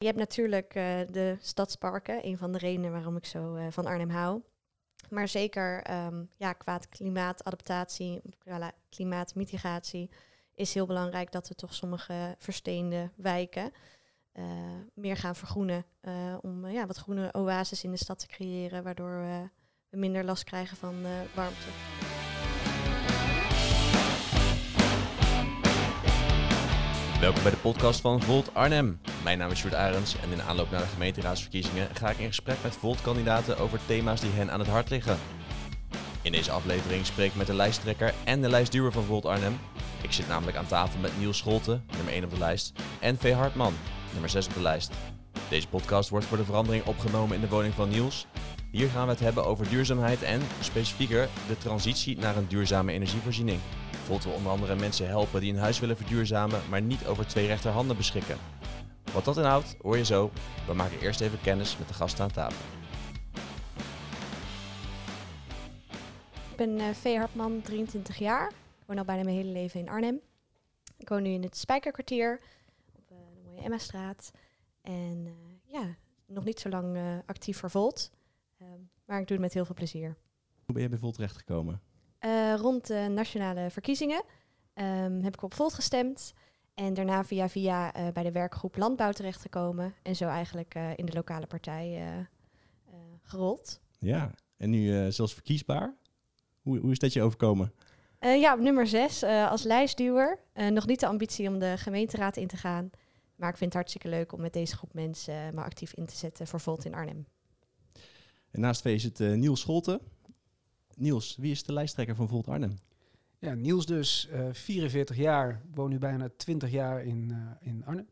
Je hebt natuurlijk uh, de stadsparken, een van de redenen waarom ik zo uh, van Arnhem hou. Maar zeker um, ja, qua klimaatadaptatie, klimaatmitigatie, is heel belangrijk dat we toch sommige versteende wijken uh, meer gaan vergroenen. om ja, wat groene oases in de stad te creëren, waardoor we minder last krijgen van warmte. Welkom bij de podcast van Volt Arnhem. Mijn naam is Sjoerd Arends en in aanloop naar de gemeenteraadsverkiezingen ga ik in gesprek met Volt-kandidaten over thema's die hen aan het hart liggen. In deze aflevering spreek ik met de lijsttrekker en de lijstduwer van Volt Arnhem. Ik zit namelijk aan tafel met Niels Scholten, nummer 1 op de lijst, en V. Hartman, nummer 6 op de lijst. Deze podcast wordt voor de verandering opgenomen in de woning van Niels. Hier gaan we het hebben over duurzaamheid en, specifieker, de transitie naar een duurzame energievoorziening. Volt wil onder andere mensen helpen die een huis willen verduurzamen, maar niet over twee rechterhanden beschikken. Wat dat inhoudt, hoor je zo. We maken eerst even kennis met de gasten aan tafel. Ik ben uh, Vee Hartman, 23 jaar. Ik woon al bijna mijn hele leven in Arnhem. Ik woon nu in het Spijkerkwartier op uh, de mooie Emma-straat. En uh, ja, nog niet zo lang actief voor Volt. Ehm, maar ik doe het met heel veel plezier. Hoe ben je bij Volt terechtgekomen? Rond de nationale verkiezingen um, heb ik op Volt gestemd. En daarna via via uh, bij de werkgroep Landbouw terechtgekomen. En zo eigenlijk uh, in de lokale partij gerold. Ja, en nu zelfs verkiesbaar. Hoe, hoe is dat je overkomen? ja, op nummer zes als lijstduwer. nog niet de ambitie om de gemeenteraad in te gaan. Maar ik vind het hartstikke leuk om met deze groep mensen me actief in te zetten voor Volt in Arnhem. En naast het Niels Scholten. Niels, wie is de lijsttrekker van Volt Arnhem? Ja, Niels dus, uh, eh, 44 jaar, woon nu bijna 20 jaar in, uh, in Arnhem.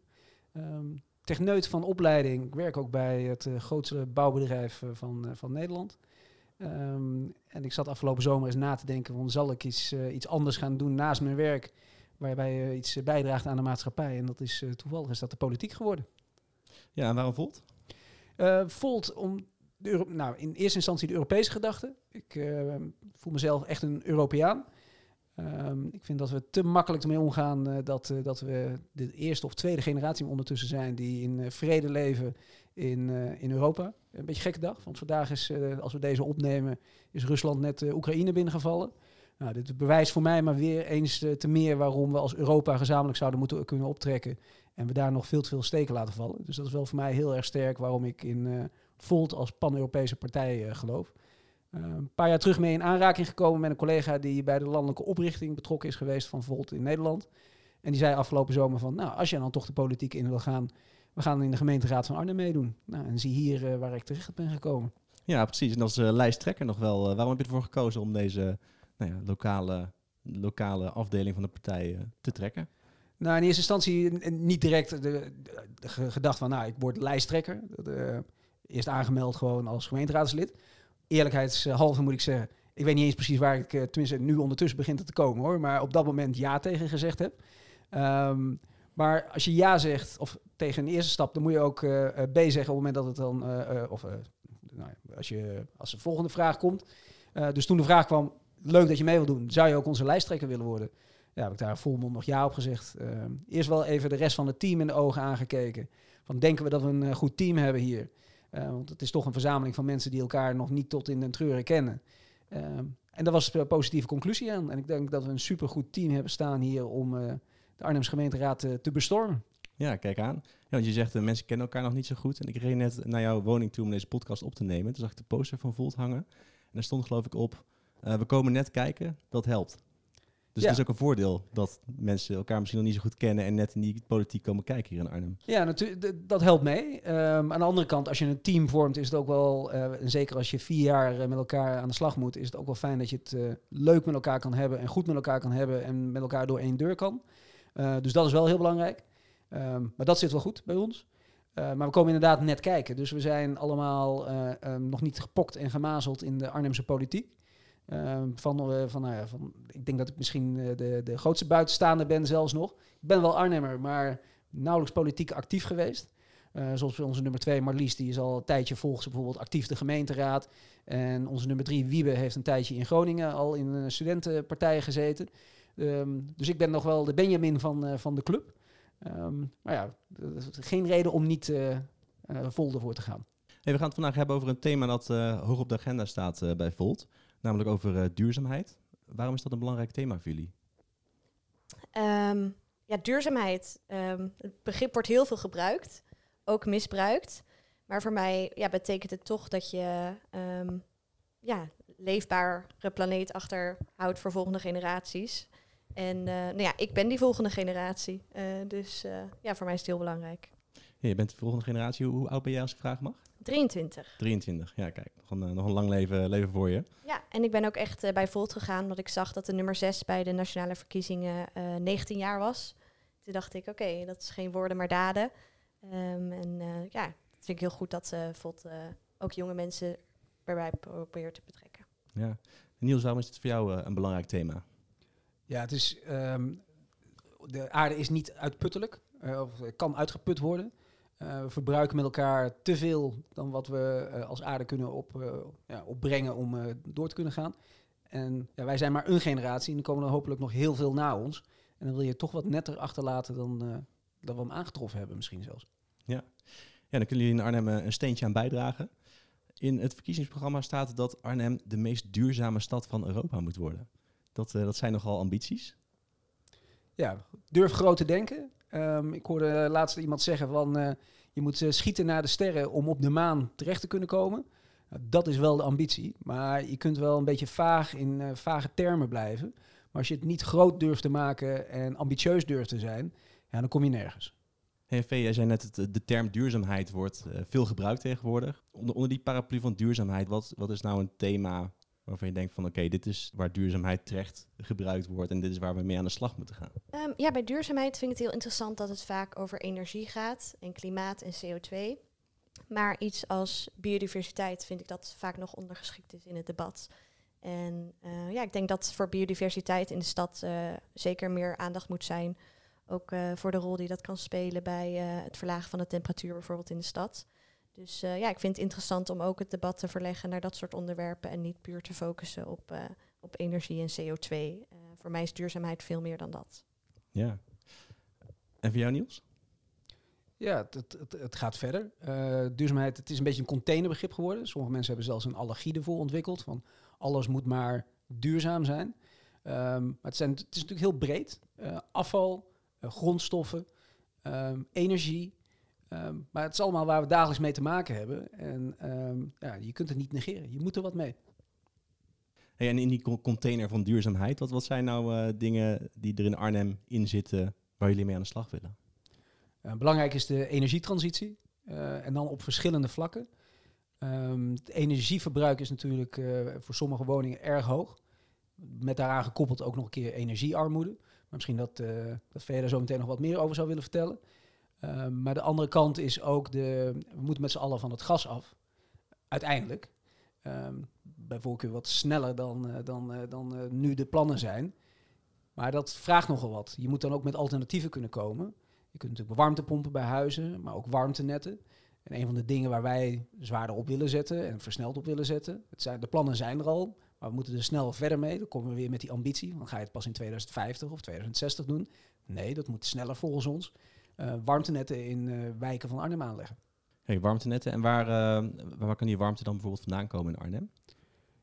Um, techneut van opleiding, ik werk ook bij het uh, grootste bouwbedrijf van, van Nederland. Um, en ik zat afgelopen zomer eens na te denken, van, zal ik iets, iets anders gaan doen naast mijn werk, waarbij je iets bijdraagt aan de maatschappij. En dat is toevallig is dat de politiek geworden. Ja, en waarom Volt? Volt om nou, in eerste instantie de Europese gedachte. Ik voel mezelf echt een Europeaan. Um, ik vind dat we te makkelijk ermee omgaan uh, dat, uh, dat we de eerste of tweede generatie ondertussen zijn die in vrede leven in, in Europa. Een beetje gekke dag, want vandaag is, als we deze opnemen, is Rusland net Oekraïne binnengevallen. Nou, dit bewijst voor mij maar weer eens te meer waarom we als Europa gezamenlijk zouden moeten kunnen optrekken en we daar nog veel te veel steken laten vallen. Dus dat is wel voor mij heel erg sterk waarom ik in Volt als pan-Europese partij geloof. Uh, een paar jaar terug mee in aanraking gekomen met een collega die bij de landelijke oprichting betrokken is geweest van Volt in Nederland. En die zei afgelopen zomer van, nou, als je dan toch de politiek in wil gaan, we gaan in de gemeenteraad van Arnhem meedoen. Nou, en zie hier uh, waar ik terecht ben gekomen. Ja, precies. En als uh, lijsttrekker nog wel, waarom heb je ervoor gekozen om deze nou ja, lokale, lokale afdeling van de partij te trekken? Nou, in eerste instantie niet direct de, de, de gedacht van, nou, ik word lijsttrekker. Eerst aangemeld gewoon als gemeenteraadslid eerlijkheidshalve moet ik zeggen, ik weet niet eens precies waar ik, eh, tenminste nu ondertussen begint te komen hoor, maar op dat moment ja tegen gezegd heb. Um, maar als je ja zegt, of tegen een eerste stap, dan moet je ook uh, B zeggen op het moment dat het dan, of nou, als, je, als de volgende vraag komt. dus toen de vraag kwam, leuk dat je mee wil doen, zou je ook onze lijsttrekker willen worden? Ja, heb ik daar volmondig ja op gezegd. Ehm, eerst wel even de rest van het team in de ogen aangekeken. Van denken we dat we een goed team hebben hier? Uh, want het is toch een verzameling van mensen die elkaar nog niet tot in den treuren kennen. Uh, en daar was een positieve conclusie aan. En ik denk dat we een supergoed team hebben staan hier om uh, de Arnhems gemeenteraad te bestormen. Ja, kijk aan. Want je zegt, mensen kennen elkaar nog niet zo goed. En ik reed net naar jouw woning toe om deze podcast op te nemen. Toen zag ik de poster van Volt hangen. En daar stond geloof ik op, we komen net kijken, dat helpt. Dus het is ook een voordeel dat mensen elkaar misschien nog niet zo goed kennen en net in die politiek komen kijken hier in Arnhem. Ja, natuurlijk, dat helpt mee. Um, aan de andere kant, als je een team vormt, is het ook wel, uh, en zeker als je vier jaar eh, met elkaar aan de slag moet, is het ook wel fijn dat je het uh, leuk met elkaar kan hebben en goed met elkaar kan hebben en met elkaar door één deur kan. Dus dat is wel heel belangrijk. Um, maar dat zit wel goed bij ons. Uh, maar we komen inderdaad net kijken. Dus we zijn allemaal uh, um, nog niet gepokt en gemazeld in de Arnhemse politiek. Ehm, van, uh, van, nou van, ik denk dat ik misschien uh, de, de grootste buitenstaander ben zelfs nog. Ik ben wel Arnhemmer, maar nauwelijks politiek actief geweest. Uh, zoals onze nummer twee, Marlies, die is al een tijdje volgens bijvoorbeeld actief de gemeenteraad. En onze nummer drie, Wiebe, heeft een tijdje in Groningen al in een studentenpartij gezeten. Um, dus ik ben nog wel de Benjamin van, van de club. Ehm, maar ja, geen reden om niet eh, eh, vol ervoor te gaan. We gaan het vandaag hebben over een thema dat eh, hoog op de agenda staat eh, bij Volt. Namelijk over eh, duurzaamheid. Waarom is dat een belangrijk thema voor jullie? Ehm, ja, duurzaamheid. ehm, het begrip wordt heel veel gebruikt, ook misbruikt. Maar voor mij ja, betekent het toch dat je ehm ja, leefbare planeet achterhoudt voor volgende generaties. En eh, nou ja, ik ben die volgende generatie. Eh, dus ja, voor mij is het heel belangrijk. Je bent de volgende generatie. Hoe, hoe oud ben jij als ik vragen mag? 23. 23. Ja, kijk, nog een, eh, nog een lang leven, leven voor je. Ja, en ik ben ook echt eh, bij Volt gegaan, omdat ik zag dat de nummer 6 bij de nationale verkiezingen eh 19 jaar was. Toen dacht ik, oké, dat is geen woorden maar daden. Ehm, en eh, ja, dat vind ik heel goed dat eh Volt eh, ook jonge mensen erbij probeert te betrekken. Ja. Niels, waarom is het voor jou eh, een belangrijk thema? Ja, het is, ehm, de aarde is niet uitputtelijk, eh, of eh, kan uitgeput worden. Eh, we verbruiken met elkaar te veel dan wat we eh, als aarde kunnen op, eh, ja, opbrengen om eh, door te kunnen gaan. En ja, wij zijn maar een generatie en er komen er hopelijk nog heel veel na ons. En dan wil je toch wat netter achterlaten dan, eh, dan we hem aangetroffen hebben misschien zelfs. Ja, dan kunnen jullie in Arnhem eh, een steentje aan bijdragen. In het verkiezingsprogramma staat dat Arnhem de meest duurzame stad van Europa moet worden. Dat, eh, dat zijn nogal ambities. Ja, durf groot te denken. Ehm, ik hoorde laatst iemand zeggen van eh, je moet eh, schieten naar de sterren om op de maan terecht te kunnen komen. Nou, dat is wel de ambitie, maar je kunt wel een beetje vaag in eh, vage termen blijven. Maar als je het niet groot durft te maken en ambitieus durft te zijn, ja, dan kom je nergens. Hey, Vee, jij zei net, het, de term duurzaamheid wordt veel gebruikt tegenwoordig. Onder, onder die paraplu van duurzaamheid, wat, wat is nou een thema waarvan je denkt van oké, dit is waar duurzaamheid terecht gebruikt wordt en dit is waar we mee aan de slag moeten gaan? Ehm, ja, bij duurzaamheid vind ik het heel interessant dat het vaak over energie gaat en klimaat en CO2. Maar iets als biodiversiteit vind ik dat vaak nog ondergeschikt is in het debat. En eh, ja, ik denk dat voor biodiversiteit in de stad eh, zeker meer aandacht moet zijn. Ook eh, voor de rol die dat kan spelen bij het verlagen van de temperatuur bijvoorbeeld in de stad. Dus eh, ja, ik vind het interessant om ook het debat te verleggen naar dat soort onderwerpen en niet puur te focussen op, eh, op energie en CO2. Eh, voor mij is duurzaamheid veel meer dan dat. Ja. En voor jou, Niels? Ja, het, het, het, gaat verder. Eh, duurzaamheid, het is een beetje een containerbegrip geworden. Sommige mensen hebben zelfs een allergie ervoor ontwikkeld. Van alles moet maar duurzaam zijn. Ehm, maar het, zijn, het is natuurlijk heel breed. Eh, afval, grondstoffen, ehm, energie. Ehm, maar het is allemaal waar we dagelijks mee te maken hebben. En ehm, ja, je kunt het niet negeren. Je moet er wat mee. Hey, en in die co- container van duurzaamheid, wat, wat zijn nou eh, dingen die er in Arnhem in zitten waar jullie mee aan de slag willen? Eh, belangrijk is de energietransitie. eh, en dan op verschillende vlakken. Ehm, het energieverbruik is natuurlijk voor sommige woningen erg hoog. Met daaraan gekoppeld ook nog een keer energiearmoede. Maar misschien dat, dat verder zo meteen nog wat meer over zou willen vertellen. Ehm, maar de andere kant is ook de. We moeten met z'n allen van het gas af. Uiteindelijk. Ehm, bij voorkeur wat sneller dan, eh, dan, eh, dan eh, nu de plannen zijn. Maar dat vraagt nogal wat. Je moet dan ook met alternatieven kunnen komen. Je kunt natuurlijk warmtepompen bij huizen, maar ook warmtenetten. En een van de dingen waar wij zwaarder op willen zetten en versneld op willen zetten. Het zijn, de plannen zijn er al, maar we moeten er snel verder mee. Dan komen we weer met die ambitie. Dan ga je het pas in 2050 of 2060 doen. Nee, dat moet sneller volgens ons. Eh, warmtenetten in eh, wijken van Arnhem aanleggen. Hey, warmtenetten. En waar, eh, waar kan die warmte dan bijvoorbeeld vandaan komen in Arnhem?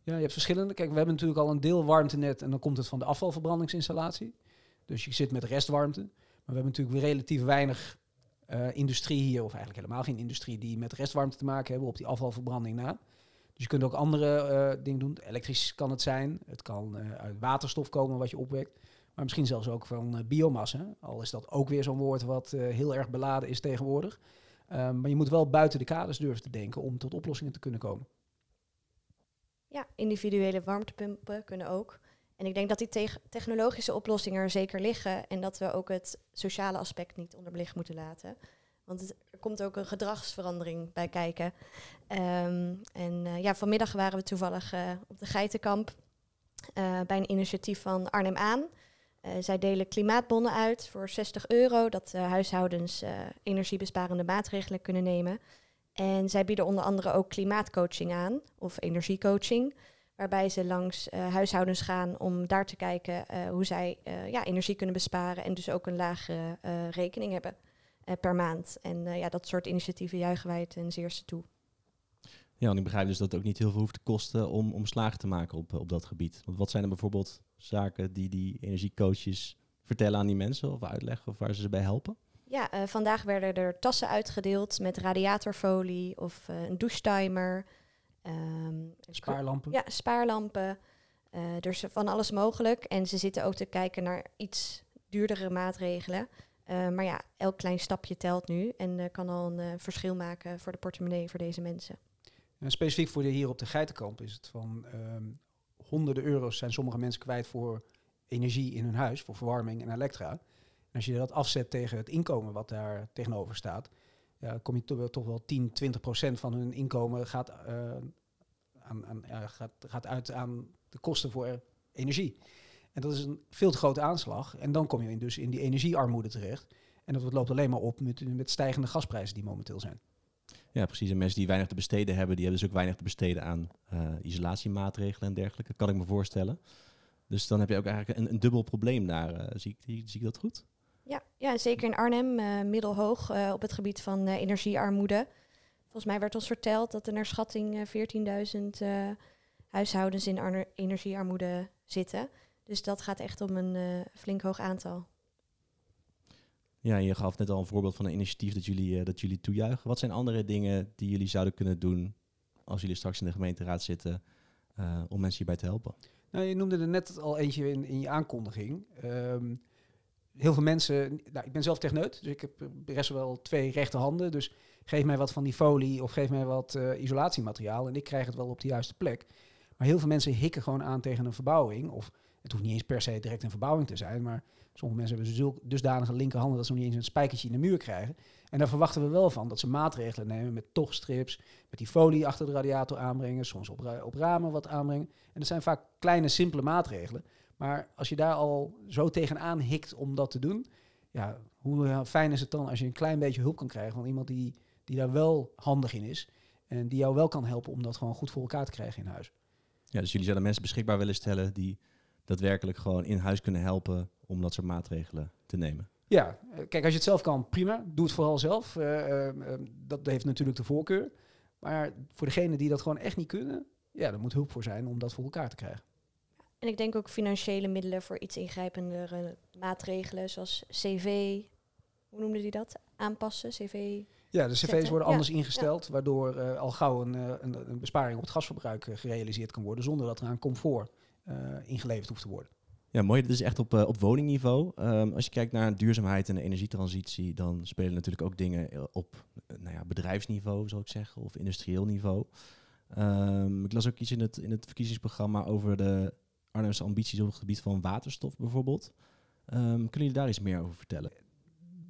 Ja, je hebt verschillende. Kijk, we hebben natuurlijk al een deel warmtenet en dan komt het van de afvalverbrandingsinstallatie. Dus je zit met restwarmte. Maar we hebben natuurlijk weer relatief weinig industrie hier, of eigenlijk helemaal geen industrie, die met restwarmte te maken hebben op die afvalverbranding na. Dus je kunt ook andere dingen doen. Elektrisch kan het zijn. Het kan uit waterstof komen wat je opwekt. Maar misschien zelfs ook van eh, biomassa. Al is dat ook weer zo'n woord wat eh, heel erg beladen is tegenwoordig. Um, maar je moet wel buiten de kaders durven te denken om tot oplossingen te kunnen komen. Ja, individuele warmtepompen kunnen ook. En ik denk dat die technologische oplossingen er zeker liggen en dat we ook het sociale aspect niet onder belicht moeten laten. Want er komt ook een gedragsverandering bij kijken. Ehm, en uh, ja, vanmiddag waren we toevallig op de Geitenkamp bij een initiatief van Arnhem Aan. Uh, zij delen klimaatbonnen uit voor 60 euro, dat huishoudens uh, energiebesparende maatregelen kunnen nemen. En zij bieden onder andere ook klimaatcoaching aan, of energiecoaching, Waarbij ze langs huishoudens gaan om daar te kijken hoe zij ja, energie kunnen besparen en dus ook een lagere rekening hebben per maand. En ja, dat soort initiatieven juichen wij ten zeerste toe. Ja, en ik begrijp dus dat het ook niet heel veel hoeft te kosten om, om slagen te maken op, op dat gebied. Want wat zijn er bijvoorbeeld zaken die die energiecoaches vertellen aan die mensen of uitleggen of waar ze ze bij helpen? Ja, uh, vandaag werden er tassen uitgedeeld met radiatorfolie of uh, een douchetimer. Um, spaarlampen. Ja, spaarlampen. Uh, dus van alles mogelijk. En ze zitten ook te kijken naar iets duurdere maatregelen. maar ja, elk klein stapje telt nu en kan al een verschil maken voor de portemonnee voor deze mensen. En specifiek voor de hier op de Geitenkamp is het van um, honderden euro's zijn sommige mensen kwijt voor energie in hun huis, voor verwarming en elektra. En als je dat afzet tegen het inkomen wat daar tegenover staat, kom je toch, wel 10, 20 procent van hun inkomen gaat, uh, aan, aan, gaat, gaat uit aan de kosten voor energie. En dat is een veel te grote aanslag. En dan kom je dus in die energiearmoede terecht. En dat loopt alleen maar op met, met stijgende gasprijzen die momenteel zijn. Ja, precies. En mensen die weinig te besteden hebben, die hebben dus ook weinig te besteden aan uh, isolatiemaatregelen en dergelijke, kan ik me voorstellen. Dus dan heb je ook eigenlijk een, een dubbel probleem daar. Uh, zie, ik, zie ik dat goed? Ja, ja zeker in Arnhem, uh, middelhoog op het gebied van energiearmoede. Volgens mij werd ons verteld dat er naar schatting 14.000 huishoudens in energiearmoede zitten. Dus dat gaat echt om een flink hoog aantal. Ja, je gaf net al een voorbeeld van een initiatief dat jullie, uh, dat jullie toejuichen. Wat zijn andere dingen die jullie zouden kunnen doen als jullie straks in de gemeenteraad zitten uh, om mensen hierbij te helpen? Nou, je noemde er net al eentje in, in je aankondiging. Um, heel veel mensen, nou, ik ben zelf techneut, dus ik heb best wel twee rechte handen. Dus geef mij wat van die folie of geef mij wat uh, isolatiemateriaal en ik krijg het wel op de juiste plek. Maar heel veel mensen hikken gewoon aan tegen een verbouwing. Of het hoeft niet eens per se direct een verbouwing te zijn, maar Sommige mensen hebben zulk dusdanige linkerhanden dat ze niet eens een spijkertje in de muur krijgen. En daar verwachten we wel van dat ze maatregelen nemen met tochtstrips, met die folie achter de radiator aanbrengen, soms op, op ramen wat aanbrengen. En dat zijn vaak kleine, simpele maatregelen. Maar als je daar al zo tegenaan hikt om dat te doen, ja, hoe fijn is het dan als je een klein beetje hulp kan krijgen van iemand die, die daar wel handig in is. En die jou wel kan helpen om dat gewoon goed voor elkaar te krijgen in huis. Ja, dus jullie zouden mensen beschikbaar willen stellen die daadwerkelijk gewoon in huis kunnen helpen om dat soort maatregelen te nemen. Ja, eh, kijk, als je het zelf kan, prima. Doe het vooral zelf. Uh, uh, dat heeft natuurlijk de voorkeur. Maar voor degenen die dat gewoon echt niet kunnen, ja, er moet hulp voor zijn om dat voor elkaar te krijgen. En ik denk ook financiële middelen voor iets ingrijpendere maatregelen, zoals CV, hoe noemde die dat? Aanpassen, CV. Ja, de cv's worden anders ingesteld, waardoor uh, al gauw een, een, een, besparing op het gasverbruik gerealiseerd kan worden, zonder dat er aan comfort ingeleverd hoeft te worden. Ja, mooi. Dit is echt op, uh, op woningniveau. Um, als je kijkt naar duurzaamheid en de energietransitie, dan spelen natuurlijk ook dingen eh, op nou ja, bedrijfsniveau, zou ik zeggen, of industrieel niveau. Um, ik las ook iets in het, in het verkiezingsprogramma over de Arnhemse ambities op het gebied van waterstof bijvoorbeeld. Um, kunnen jullie daar iets meer over vertellen?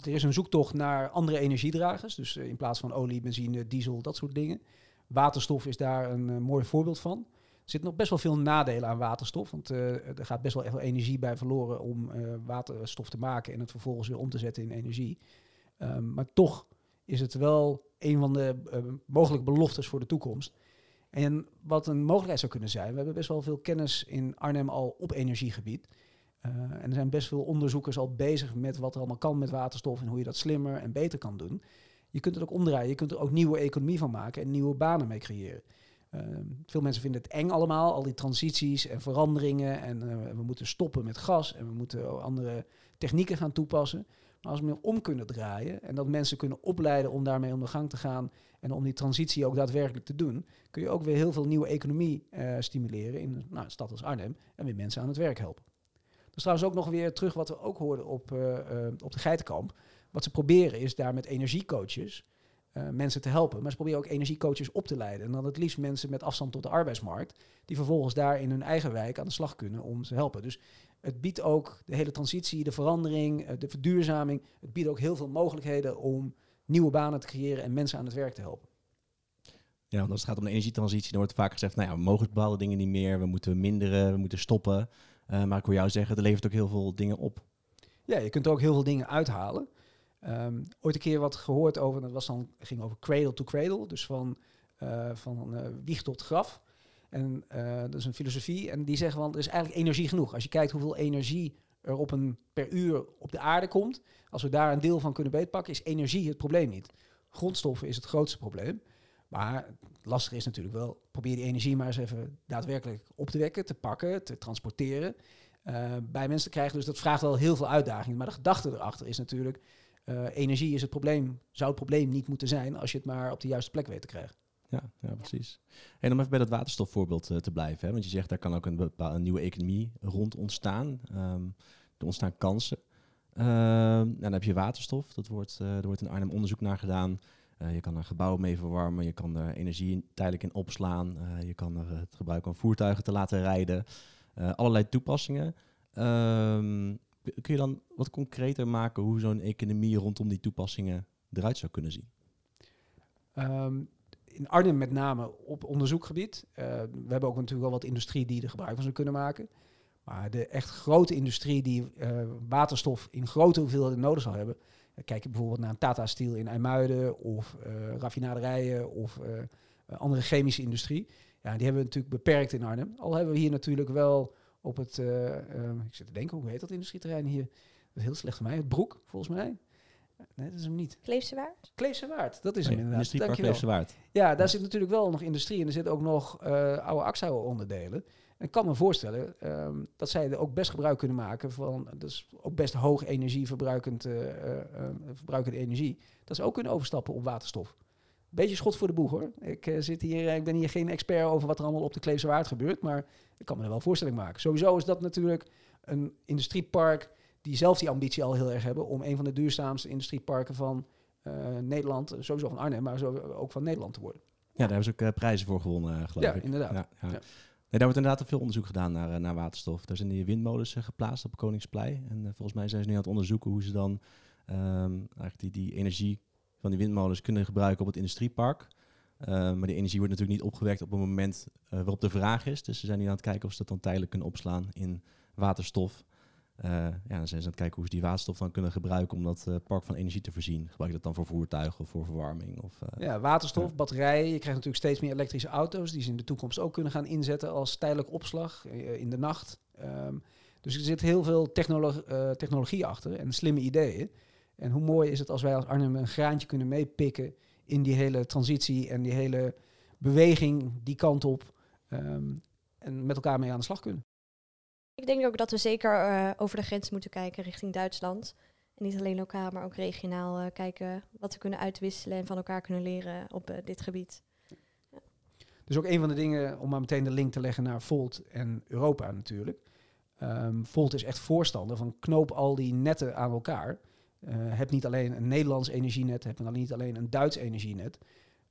Er is een zoektocht naar andere energiedragers, dus in plaats van olie, benzine, diesel, dat soort dingen. Waterstof is daar een mooi voorbeeld van. Er zitten nog best wel veel nadelen aan waterstof. Want uh, er gaat best wel veel energie bij verloren om uh, waterstof te maken en het vervolgens weer om te zetten in energie. Um, maar toch is het wel een van de uh, mogelijke beloftes voor de toekomst. En wat een mogelijkheid zou kunnen zijn, we hebben best wel veel kennis in Arnhem al op energiegebied. en er zijn best veel onderzoekers al bezig met wat er allemaal kan met waterstof en hoe je dat slimmer en beter kan doen. Je kunt het ook omdraaien, je kunt er ook nieuwe economie van maken en nieuwe banen mee creëren. Ehm, veel mensen vinden het eng allemaal, al die transities en veranderingen. En uh, we moeten stoppen met gas en we moeten andere technieken gaan toepassen. Maar als we meer om kunnen draaien en dat mensen kunnen opleiden om daarmee om de gang te gaan en om die transitie ook daadwerkelijk te doen, kun je ook weer heel veel nieuwe economie uh, stimuleren in nou, een stad als Arnhem en weer mensen aan het werk helpen. Dus trouwens ook nog weer terug wat we ook hoorden op, uh, op de Geitenkamp. Wat ze proberen is daar met energiecoaches uh, mensen te helpen. Maar ze proberen ook energiecoaches op te leiden. En dan het liefst mensen met afstand tot de arbeidsmarkt, die vervolgens daar in hun eigen wijk aan de slag kunnen om ze te helpen. Dus het biedt ook de hele transitie, de verandering, uh, de verduurzaming. Het biedt ook heel veel mogelijkheden om nieuwe banen te creëren en mensen aan het werk te helpen. Ja, want als het gaat om de energietransitie, dan wordt vaak gezegd, nou ja, we mogen bepaalde dingen niet meer, we moeten minderen, we moeten stoppen. Uh, maar ik wil jou zeggen, het levert ook heel veel dingen op. Ja, je kunt er ook heel veel dingen uithalen. Um, ooit een keer wat gehoord over, dat was dan, ging over cradle to cradle, dus van, uh, van uh, wieg tot graf. En eh, dat is een filosofie. En die zeggen van er is eigenlijk energie genoeg. Als je kijkt hoeveel energie er op een per uur op de aarde komt. Als we daar een deel van kunnen beetpakken, is energie het probleem niet. Grondstoffen is het grootste probleem. Maar het lastige is natuurlijk wel, probeer die energie maar eens even daadwerkelijk op te wekken, te pakken, te transporteren. eh, bij mensen krijgen. Dus dat vraagt wel heel veel uitdagingen. Maar de gedachte erachter is natuurlijk, eh, energie is het probleem, zou het probleem niet moeten zijn als je het maar op de juiste plek weet te krijgen. Ja, ja precies. En om even bij dat waterstofvoorbeeld eh, te blijven. Hè? Want je zegt, daar kan ook een bepaalde nieuwe economie rond ontstaan. Ehm, er ontstaan kansen. Ehm, nou, dan heb je waterstof. Dat wordt, eh, er wordt in Arnhem onderzoek naar gedaan. Je kan er gebouwen mee verwarmen. Je kan er energie tijdelijk in opslaan. Je kan er het gebruiken om voertuigen te laten rijden. Allerlei toepassingen. Ehm, kun je dan wat concreter maken hoe zo'n economie rondom die toepassingen eruit zou kunnen zien? Ehm, in Arnhem met name op onderzoekgebied. Eh, we hebben ook natuurlijk wel wat industrie die er gebruik van zou kunnen maken. Maar de echt grote industrie die eh, waterstof in grote hoeveelheden nodig zal hebben. eh, kijk je bijvoorbeeld naar een Tata Steel in IJmuiden of raffinaderijen of andere chemische industrie. Ja, die hebben we natuurlijk beperkt in Arnhem. Al hebben we hier natuurlijk wel op het, eh, eh, ik zit te denken, hoe heet dat industrieterrein hier? Dat is heel slecht van mij. Het Broek, volgens mij. Nee, dat is hem niet. Kleefse Waard? Kleefse Waard, dat is hem Nee, inderdaad. Industriepark Dankjewel. Leefse Waard. Ja, daar zit natuurlijk wel nog industrie en er zitten ook nog eh, oude Axouw onderdelen. En ik kan me voorstellen ehm, dat zij er ook best gebruik kunnen maken van, dus ook best hoog energieverbruikend eh, eh, eh, verbruikende energie, dat ze ook kunnen overstappen op waterstof. Beetje schot voor de boeg hoor. Ik, eh, zit hier, eh, ik ben hier geen expert over wat er allemaal op de Kleefse Waard gebeurt, maar ik kan me er wel voorstelling maken. Sowieso is dat natuurlijk een industriepark die zelf die ambitie al heel erg hebben om een van de duurzaamste industrieparken van eh, Nederland, sowieso van Arnhem, maar ook van Nederland te worden. Ja, daar hebben ze ook prijzen voor gewonnen, geloof Ja, ik. inderdaad. Ja, ja. Ja. Nee, daar wordt inderdaad veel onderzoek gedaan naar, naar waterstof. Daar zijn die windmolens geplaatst op Koningsplein. En volgens mij zijn ze nu aan het onderzoeken hoe ze dan ehm, eigenlijk die, die energie van die windmolens kunnen gebruiken op het industriepark. Eh, maar die energie wordt natuurlijk niet opgewekt op het moment eh, waarop de vraag is. Dus ze zijn nu aan het kijken of ze dat dan tijdelijk kunnen opslaan in waterstof. Eh, ja, dan zijn ze aan het kijken hoe ze die waterstof dan kunnen gebruiken om dat park van energie te voorzien. Gebruik je dat dan voor voertuigen of voor verwarming? Of, Ja, waterstof, batterijen. Je krijgt natuurlijk steeds meer elektrische auto's die ze in de toekomst ook kunnen gaan inzetten als tijdelijk opslag in de nacht. Ehm, dus er zit heel veel technolo- technologie achter en slimme ideeën. En hoe mooi is het als wij als Arnhem een graantje kunnen meepikken in die hele transitie en die hele beweging die kant op. ehm, en met elkaar mee aan de slag kunnen. Ik denk ook dat we zeker eh, over de grens moeten kijken richting Duitsland. En niet alleen lokaal, maar ook regionaal eh, kijken wat we kunnen uitwisselen en van elkaar kunnen leren op eh, dit gebied. Dus ook een van de dingen, om maar meteen de link te leggen naar Volt en Europa natuurlijk. Ehm, Volt is echt voorstander van knoop al die netten aan elkaar. Eh, heb niet alleen een Nederlands energienet, heb dan niet alleen een Duits energienet.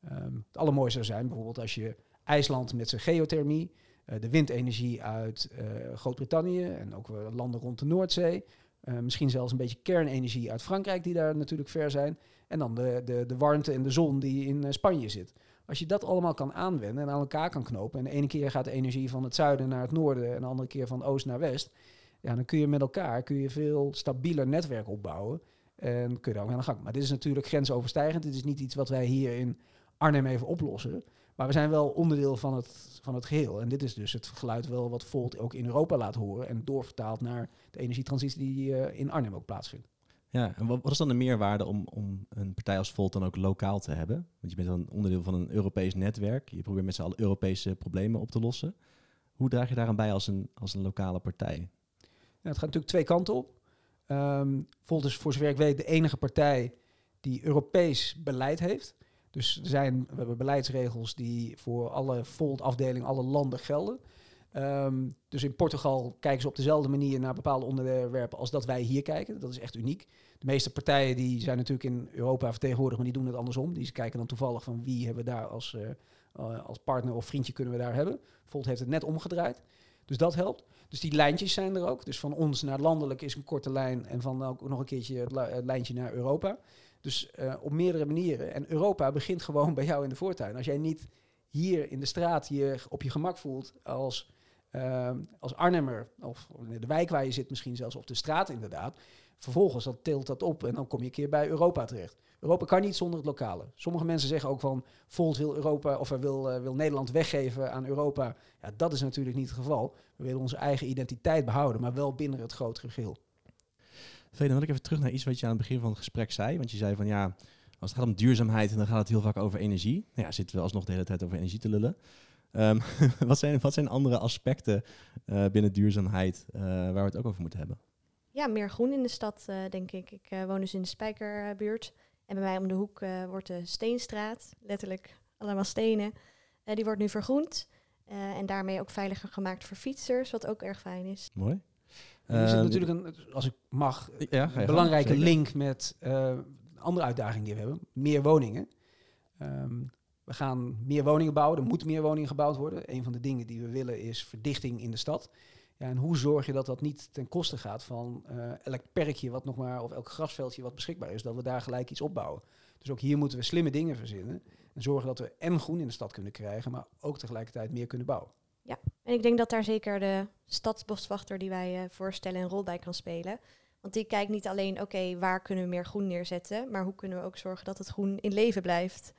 Ehm, het allermooiste zou zijn bijvoorbeeld als je IJsland met zijn geothermie, eh, de windenergie uit eh, Groot-Brittannië en ook landen rond de Noordzee. misschien zelfs een beetje kernenergie uit Frankrijk, die daar natuurlijk ver zijn. En dan de, de, de warmte en de zon die in Spanje zit. Als je dat allemaal kan aanwenden en aan elkaar kan knopen. En de ene keer gaat de energie van het zuiden naar het noorden en de andere keer van oost naar west. Ja, dan kun je met elkaar kun je veel stabieler netwerk opbouwen. En kun je daar ook aan de gang. Maar dit is natuurlijk grensoverstijgend. Dit is niet iets wat wij hier in Arnhem even oplossen. Maar we zijn wel onderdeel van het, van het geheel. En dit is dus het geluid wel wat Volt ook in Europa laat horen. En doorvertaald naar de energietransitie die eh, in Arnhem ook plaatsvindt. Ja, en wat, wat is dan de meerwaarde om, om een partij als Volt dan ook lokaal te hebben? Want je bent dan onderdeel van een Europees netwerk. Je probeert met z'n allen Europese problemen op te lossen. Hoe draag je daaraan bij als een, als een lokale partij? Ja, het gaat natuurlijk twee kanten op. Ehm Volt is voor zover ik weet de enige partij die Europees beleid heeft. Dus er zijn, we hebben beleidsregels die voor alle Volt-afdelingen, alle landen gelden. Ehm, dus in Portugal kijken ze op dezelfde manier naar bepaalde onderwerpen als dat wij hier kijken. Dat is echt uniek. De meeste partijen die zijn natuurlijk in Europa vertegenwoordigd, maar die doen het andersom. Die kijken dan toevallig van wie hebben we daar als, eh, eh, als partner of vriendje kunnen we daar hebben. Volt heeft het net omgedraaid. Dus dat helpt. Dus die lijntjes zijn er ook. Dus van ons naar landelijk is een korte lijn en van ook nog een keertje het, li- het lijntje naar Europa. Dus eh, op meerdere manieren. En Europa begint gewoon bij jou in de voortuin. Als jij niet hier in de straat je op je gemak voelt als, ehm, als Arnhemmer, of de wijk waar je zit misschien zelfs op de straat inderdaad, vervolgens dan teelt dat op en dan kom je een keer bij Europa terecht. Europa kan niet zonder het lokale. Sommige mensen zeggen ook van Volt wil Europa of wil, uh, wil Nederland weggeven aan Europa. Ja, dat is natuurlijk niet het geval. We willen onze eigen identiteit behouden, maar wel binnen het grotere geheel. Veen, dan wil ik even terug naar iets wat je aan het begin van het gesprek zei. Want je zei van ja, als het gaat om duurzaamheid, dan gaat het heel vaak over energie. Nou ja, zitten we alsnog de hele tijd over energie te lullen. Um, wat, zijn, wat zijn andere aspecten uh, binnen duurzaamheid uh, waar we het ook over moeten hebben? Ja, meer groen in de stad, uh, denk ik. Ik woon dus in de Spijkerbuurt. En bij mij om de hoek wordt de Steenstraat, letterlijk allemaal stenen. die wordt nu vergroend. en daarmee ook veiliger gemaakt voor fietsers, wat ook erg fijn is. Mooi. Er is um, natuurlijk, een, als ik mag, ja, een belangrijke gaan, link met andere uitdaging die we hebben. Meer woningen. Um, we gaan meer woningen bouwen. Er moeten meer woningen gebouwd worden. Een van de dingen die we willen is verdichting in de stad. Ja, en hoe zorg je dat dat niet ten koste gaat van uh, elk perkje wat nog maar, of elk grasveldje wat beschikbaar is, dat we daar gelijk iets opbouwen. Dus ook hier moeten we slimme dingen verzinnen. En zorgen dat we en groen in de stad kunnen krijgen, maar ook tegelijkertijd meer kunnen bouwen. Ja, en ik denk dat daar zeker de stadsboswachter die wij uh, voorstellen een rol bij kan spelen. Want die kijkt niet alleen, oké, waar kunnen we meer groen neerzetten, maar hoe kunnen we ook zorgen dat het groen in leven blijft.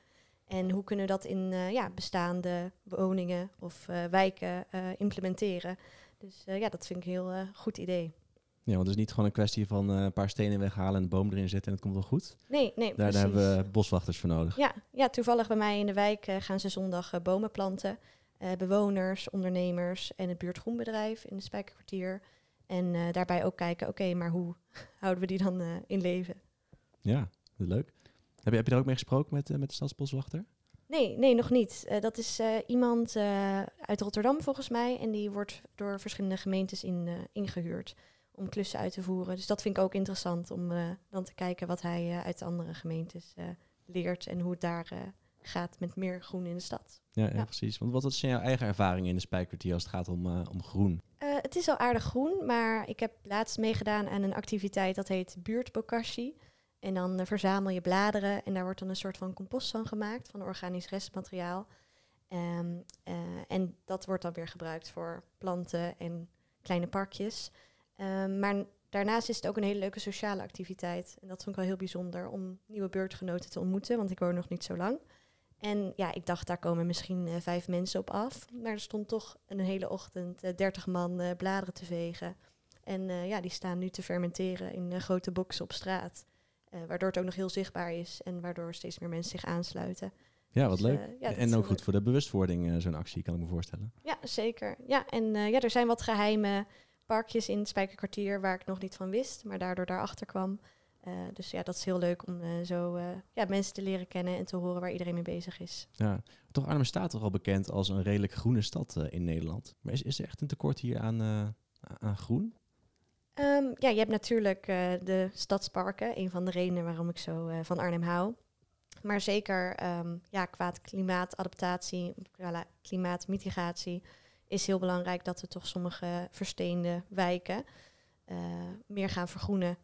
En hoe kunnen we dat in uh, ja, bestaande woningen of wijken implementeren? Dus ja, dat vind ik een heel goed idee. Ja, want het is niet gewoon een kwestie van een paar stenen weghalen en een boom erin zetten en het komt wel goed. Nee, nee, daar, daar hebben we boswachters voor nodig. Ja, ja toevallig bij mij in de wijk gaan ze zondag bomen planten. bewoners, ondernemers en het buurtgroenbedrijf in het Spijkerkwartier. En daarbij ook kijken, oké, okay, maar hoe houden we die dan in leven? Ja, leuk. Heb je, heb je daar ook mee gesproken met, met de stadsboswachter? Nee, nee, nog niet. Uh, dat is uh, iemand uit Rotterdam volgens mij. En die wordt door verschillende gemeentes in, ingehuurd om klussen uit te voeren. Dus dat vind ik ook interessant om dan te kijken wat hij uit de andere gemeentes leert en hoe het daar gaat met meer groen in de stad. Ja, ja, ja. precies. Want wat zijn jouw eigen ervaringen in de Spijkwartier als het gaat om, om groen? het is al aardig groen, maar ik heb laatst meegedaan aan een activiteit dat heet Buurtbokashi. En dan uh, verzamel je bladeren en daar wordt dan een soort van compost van gemaakt, van organisch restmateriaal. Um, uh, en dat wordt dan weer gebruikt voor planten en kleine parkjes. Um, maar daarnaast is het ook een hele leuke sociale activiteit. En dat vond ik wel heel bijzonder om nieuwe beurtgenoten te ontmoeten, want ik woon nog niet zo lang. En ja, ik dacht, daar komen misschien uh, vijf mensen op af. Maar er stond toch een hele ochtend dertig man bladeren te vegen. En ja, die staan nu te fermenteren in grote boxen op straat. Uh, waardoor het ook nog heel zichtbaar is en waardoor steeds meer mensen zich aansluiten. Ja, wat dus, leuk. Uh, ja, en ook goed leuk. voor de bewustwording, uh, zo'n actie, kan ik me voorstellen. Ja, zeker. Ja, en ja, er zijn wat geheime parkjes in het Spijkerkwartier waar ik nog niet van wist, maar daardoor daarachter kwam. dus ja, dat is heel leuk om zo ja, mensen te leren kennen en te horen waar iedereen mee bezig is. Ja, toch Arnhem staat toch al bekend als een redelijk groene stad in Nederland. Maar is, is er echt een tekort hier aan, aan groen? Um, ja, je hebt natuurlijk uh, de stadsparken, een van de redenen waarom ik zo uh, van Arnhem hou. Maar zeker um, ja, qua klimaatadaptatie, klimaatmitigatie, is heel belangrijk dat we toch sommige versteende wijken uh, meer gaan vergroenen.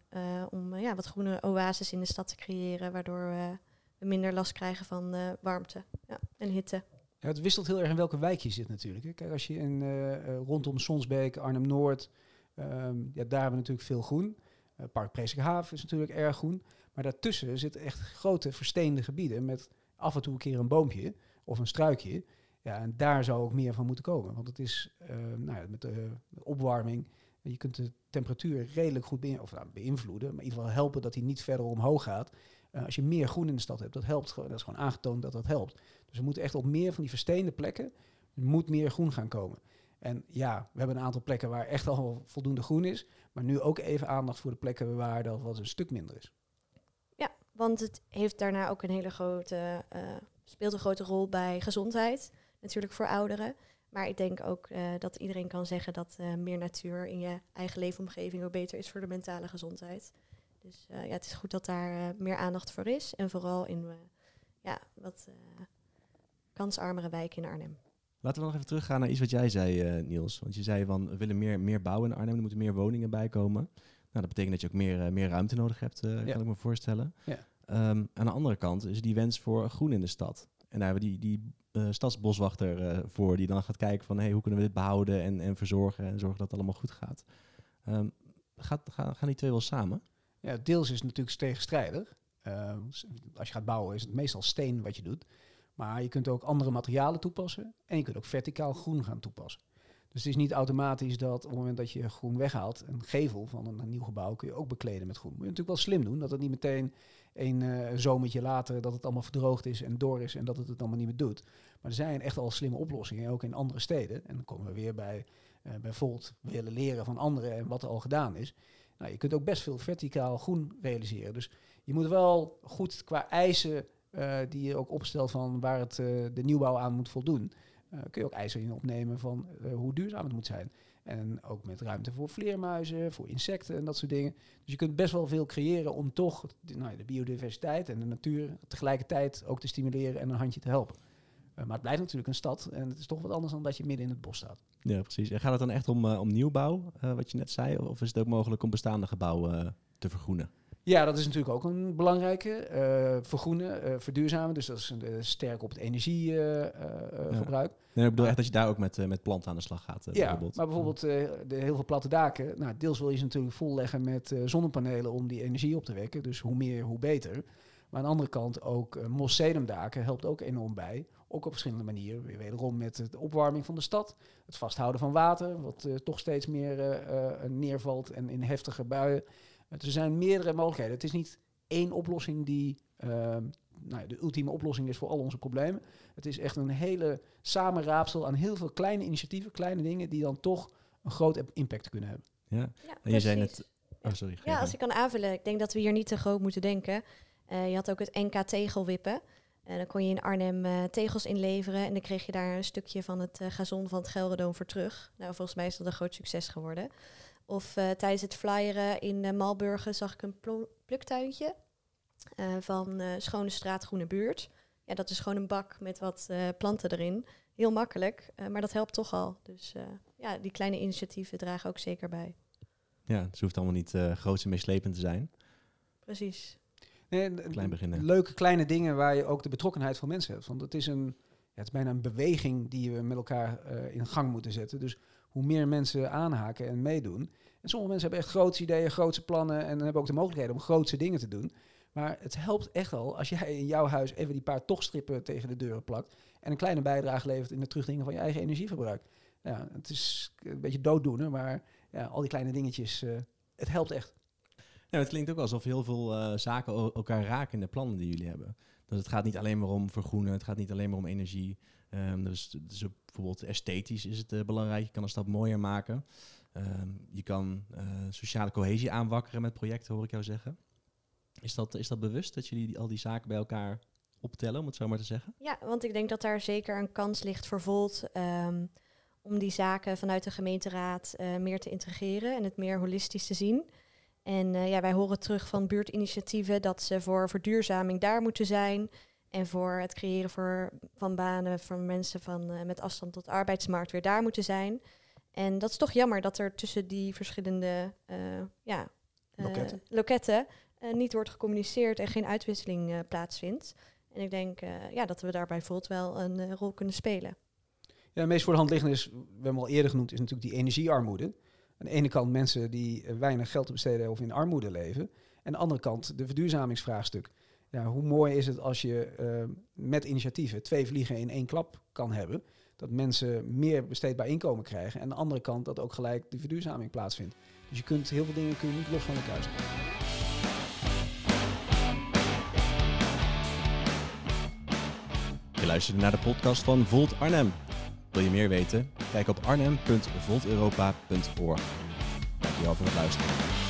om ja, wat groene oases in de stad te creëren, waardoor we minder last krijgen van warmte ja, en hitte. Het wisselt heel erg in welke wijk je zit natuurlijk. Kijk, als je in, rondom Sonsbeek, Arnhem-Noord Um, ja, daar hebben we natuurlijk veel groen. Uh, Park Presikhaven is natuurlijk erg groen. Maar daartussen zitten echt grote versteende gebieden met af en toe een keer een boompje of een struikje. Ja, en daar zou ook meer van moeten komen. Want het is uh, nou ja, met de opwarming. Je kunt de temperatuur redelijk goed beïn of, nou, beïnvloeden. Maar in ieder geval helpen dat hij niet verder omhoog gaat. Uh, als je meer groen in de stad hebt, dat helpt. Dat is gewoon aangetoond dat dat helpt. Dus we moeten echt op meer van die versteende plekken. Moet meer groen gaan komen. En ja, we hebben een aantal plekken waar echt al voldoende groen is. Maar nu ook even aandacht voor de plekken waar dat wat een stuk minder is. Ja, want het heeft daarna ook een hele grote, uh, speelt een grote rol bij gezondheid. Natuurlijk voor ouderen. Maar ik denk ook uh, dat iedereen kan zeggen dat uh, meer natuur in je eigen leefomgeving ook beter is voor de mentale gezondheid. Dus ja, het is goed dat daar meer aandacht voor is. En vooral in ja, wat kansarmere wijken in Arnhem. Laten we nog even teruggaan naar iets wat jij zei, uh, Niels. Want je zei van we willen meer, meer bouwen in Arnhem, er moeten meer woningen bij komen. Nou, dat betekent dat je ook meer, uh, meer ruimte nodig hebt, uh, ja. kan ik me voorstellen. Ja. Um, aan de andere kant is die wens voor groen in de stad. En daar hebben we die, die stadsboswachter voor, die dan gaat kijken van hey, hoe kunnen we dit behouden en, en verzorgen en zorgen dat het allemaal goed gaat. Um, gaat, gaan, gaan die twee wel samen? Ja, deels is het natuurlijk tegenstrijdig. Eh, als je gaat bouwen is het meestal steen wat je doet. Maar je kunt ook andere materialen toepassen. En je kunt ook verticaal groen gaan toepassen. Dus het is niet automatisch dat op het moment dat je groen weghaalt, een gevel van een, nieuw gebouw kun je ook bekleden met groen. Moet je natuurlijk wel slim doen, dat het niet meteen een uh, zomertje later dat het allemaal verdroogd is en door is en dat het het allemaal niet meer doet. Maar er zijn echt al slimme oplossingen, ook in andere steden. En dan komen we weer bij uh, bijvoorbeeld willen leren van anderen en wat er al gedaan is. Nou, je kunt ook best veel verticaal groen realiseren. Dus je moet wel goed qua eisen uh, die je ook opstelt van waar het, de nieuwbouw aan moet voldoen. Uh, kun je ook eisen in opnemen van hoe duurzaam het moet zijn. En ook met ruimte voor vleermuizen, voor insecten en dat soort dingen. Dus je kunt best wel veel creëren om toch de, nou, de biodiversiteit en de natuur tegelijkertijd ook te stimuleren en een handje te helpen. Maar het blijft natuurlijk een stad en het is toch wat anders dan dat je midden in het bos staat. Ja, precies. En gaat het dan echt om, om nieuwbouw, wat je net zei? Of is het ook mogelijk om bestaande gebouwen te vergroenen? Ja, dat is natuurlijk ook een belangrijke. Uh, vergroenen, uh, verduurzamen. Dus dat is uh, sterk op het energieverbruik. Ja. Nee, ik bedoel echt dat je daar ook met, met planten aan de slag gaat. ja, bijvoorbeeld. maar bijvoorbeeld de heel veel platte daken. Nou, deels wil je ze natuurlijk volleggen met zonnepanelen om die energie op te wekken. Dus hoe meer, hoe beter. Maar aan de andere kant ook uh, mossedumdaken helpt ook enorm bij. Ook op verschillende manieren. Weer wederom met de opwarming van de stad. Het vasthouden van water, wat toch steeds meer neervalt en in heftige buien. Er zijn meerdere mogelijkheden. Het is niet één oplossing die uh, nou, de ultieme oplossing is voor al onze problemen. Het is echt een hele samenraapsel aan heel veel kleine initiatieven, kleine dingen die dan toch een groot impact kunnen hebben. Ja, ja en je zei net. Oh, sorry. Ja, als ik kan aanvullen, ik denk dat we hier niet te groot moeten denken. Uh, je had ook het NK tegelwippen. En dan kon je in Arnhem uh, tegels inleveren en dan kreeg je daar een stukje van het uh, gazon van het Gelderdoom voor terug. Nou, volgens mij is dat een groot succes geworden. Of uh, tijdens het flyeren in uh, Malburgen zag ik een pluktuintje uh, van Schone Straat Groene Buurt. Ja, dat is gewoon een bak met wat planten erin. Heel makkelijk, maar dat helpt toch al. Dus ja, die kleine initiatieven dragen ook zeker bij. Ja, het hoeft allemaal niet uh, groot en meeslepend te zijn. Precies. Nee, Klein beginnen. Leuke kleine dingen waar je ook de betrokkenheid van mensen hebt. Want het is, een, ja, het is bijna een beweging die we met elkaar in gang moeten zetten. Dus hoe meer mensen aanhaken en meedoen. En sommige mensen hebben echt grootse ideeën, grootse plannen en hebben ook de mogelijkheden om grootse dingen te doen. Maar het helpt echt al als jij in jouw huis even die paar tochtstrippen tegen de deuren plakt en een kleine bijdrage levert in het terugdringen van je eigen energieverbruik. Ja, het is een beetje dooddoener, maar ja, al die kleine dingetjes, uh, het helpt echt. Ja, het klinkt ook alsof heel veel uh, zaken elkaar raken in de plannen die jullie hebben. Dus het gaat niet alleen maar om vergroenen, het gaat niet alleen maar om energie. Um, dus, dus bijvoorbeeld esthetisch is het uh, belangrijk. Je kan een stad mooier maken. Um, je kan uh, sociale cohesie aanwakkeren met projecten, hoor ik jou zeggen. Is dat, is dat bewust dat jullie al die zaken bij elkaar optellen, om het zo maar te zeggen? Ja, want ik denk dat daar zeker een kans ligt voor Volt um, om die zaken vanuit de gemeenteraad uh, meer te integreren en het meer holistisch te zien. En uh, ja, wij horen terug van buurtinitiatieven dat ze voor verduurzaming daar moeten zijn. En voor het creëren voor, van banen voor mensen van, uh, met afstand tot de arbeidsmarkt weer daar moeten zijn. En dat is toch jammer dat er tussen die verschillende uh, ja, loketten, loketten niet wordt gecommuniceerd en geen uitwisseling plaatsvindt. En ik denk ja, dat we daarbij Volt wel een rol kunnen spelen. Ja, het meest voor de hand liggende is, we hebben al eerder genoemd, is natuurlijk die energiearmoede. Aan de ene kant mensen die weinig geld te besteden of in armoede leven. En aan de andere kant de verduurzamingsvraagstuk hoe mooi is het als je uh, met initiatieven twee vliegen in één klap kan hebben. Dat mensen meer besteedbaar inkomen krijgen. En aan de andere kant dat ook gelijk de verduurzaming plaatsvindt. Dus je kunt heel veel dingen kun je niet los van elkaar zetten. Je luisterde naar de podcast van Volt Arnhem. Wil je meer weten? Kijk op arnhem.volteuropa.org. Dankjewel voor het luisteren.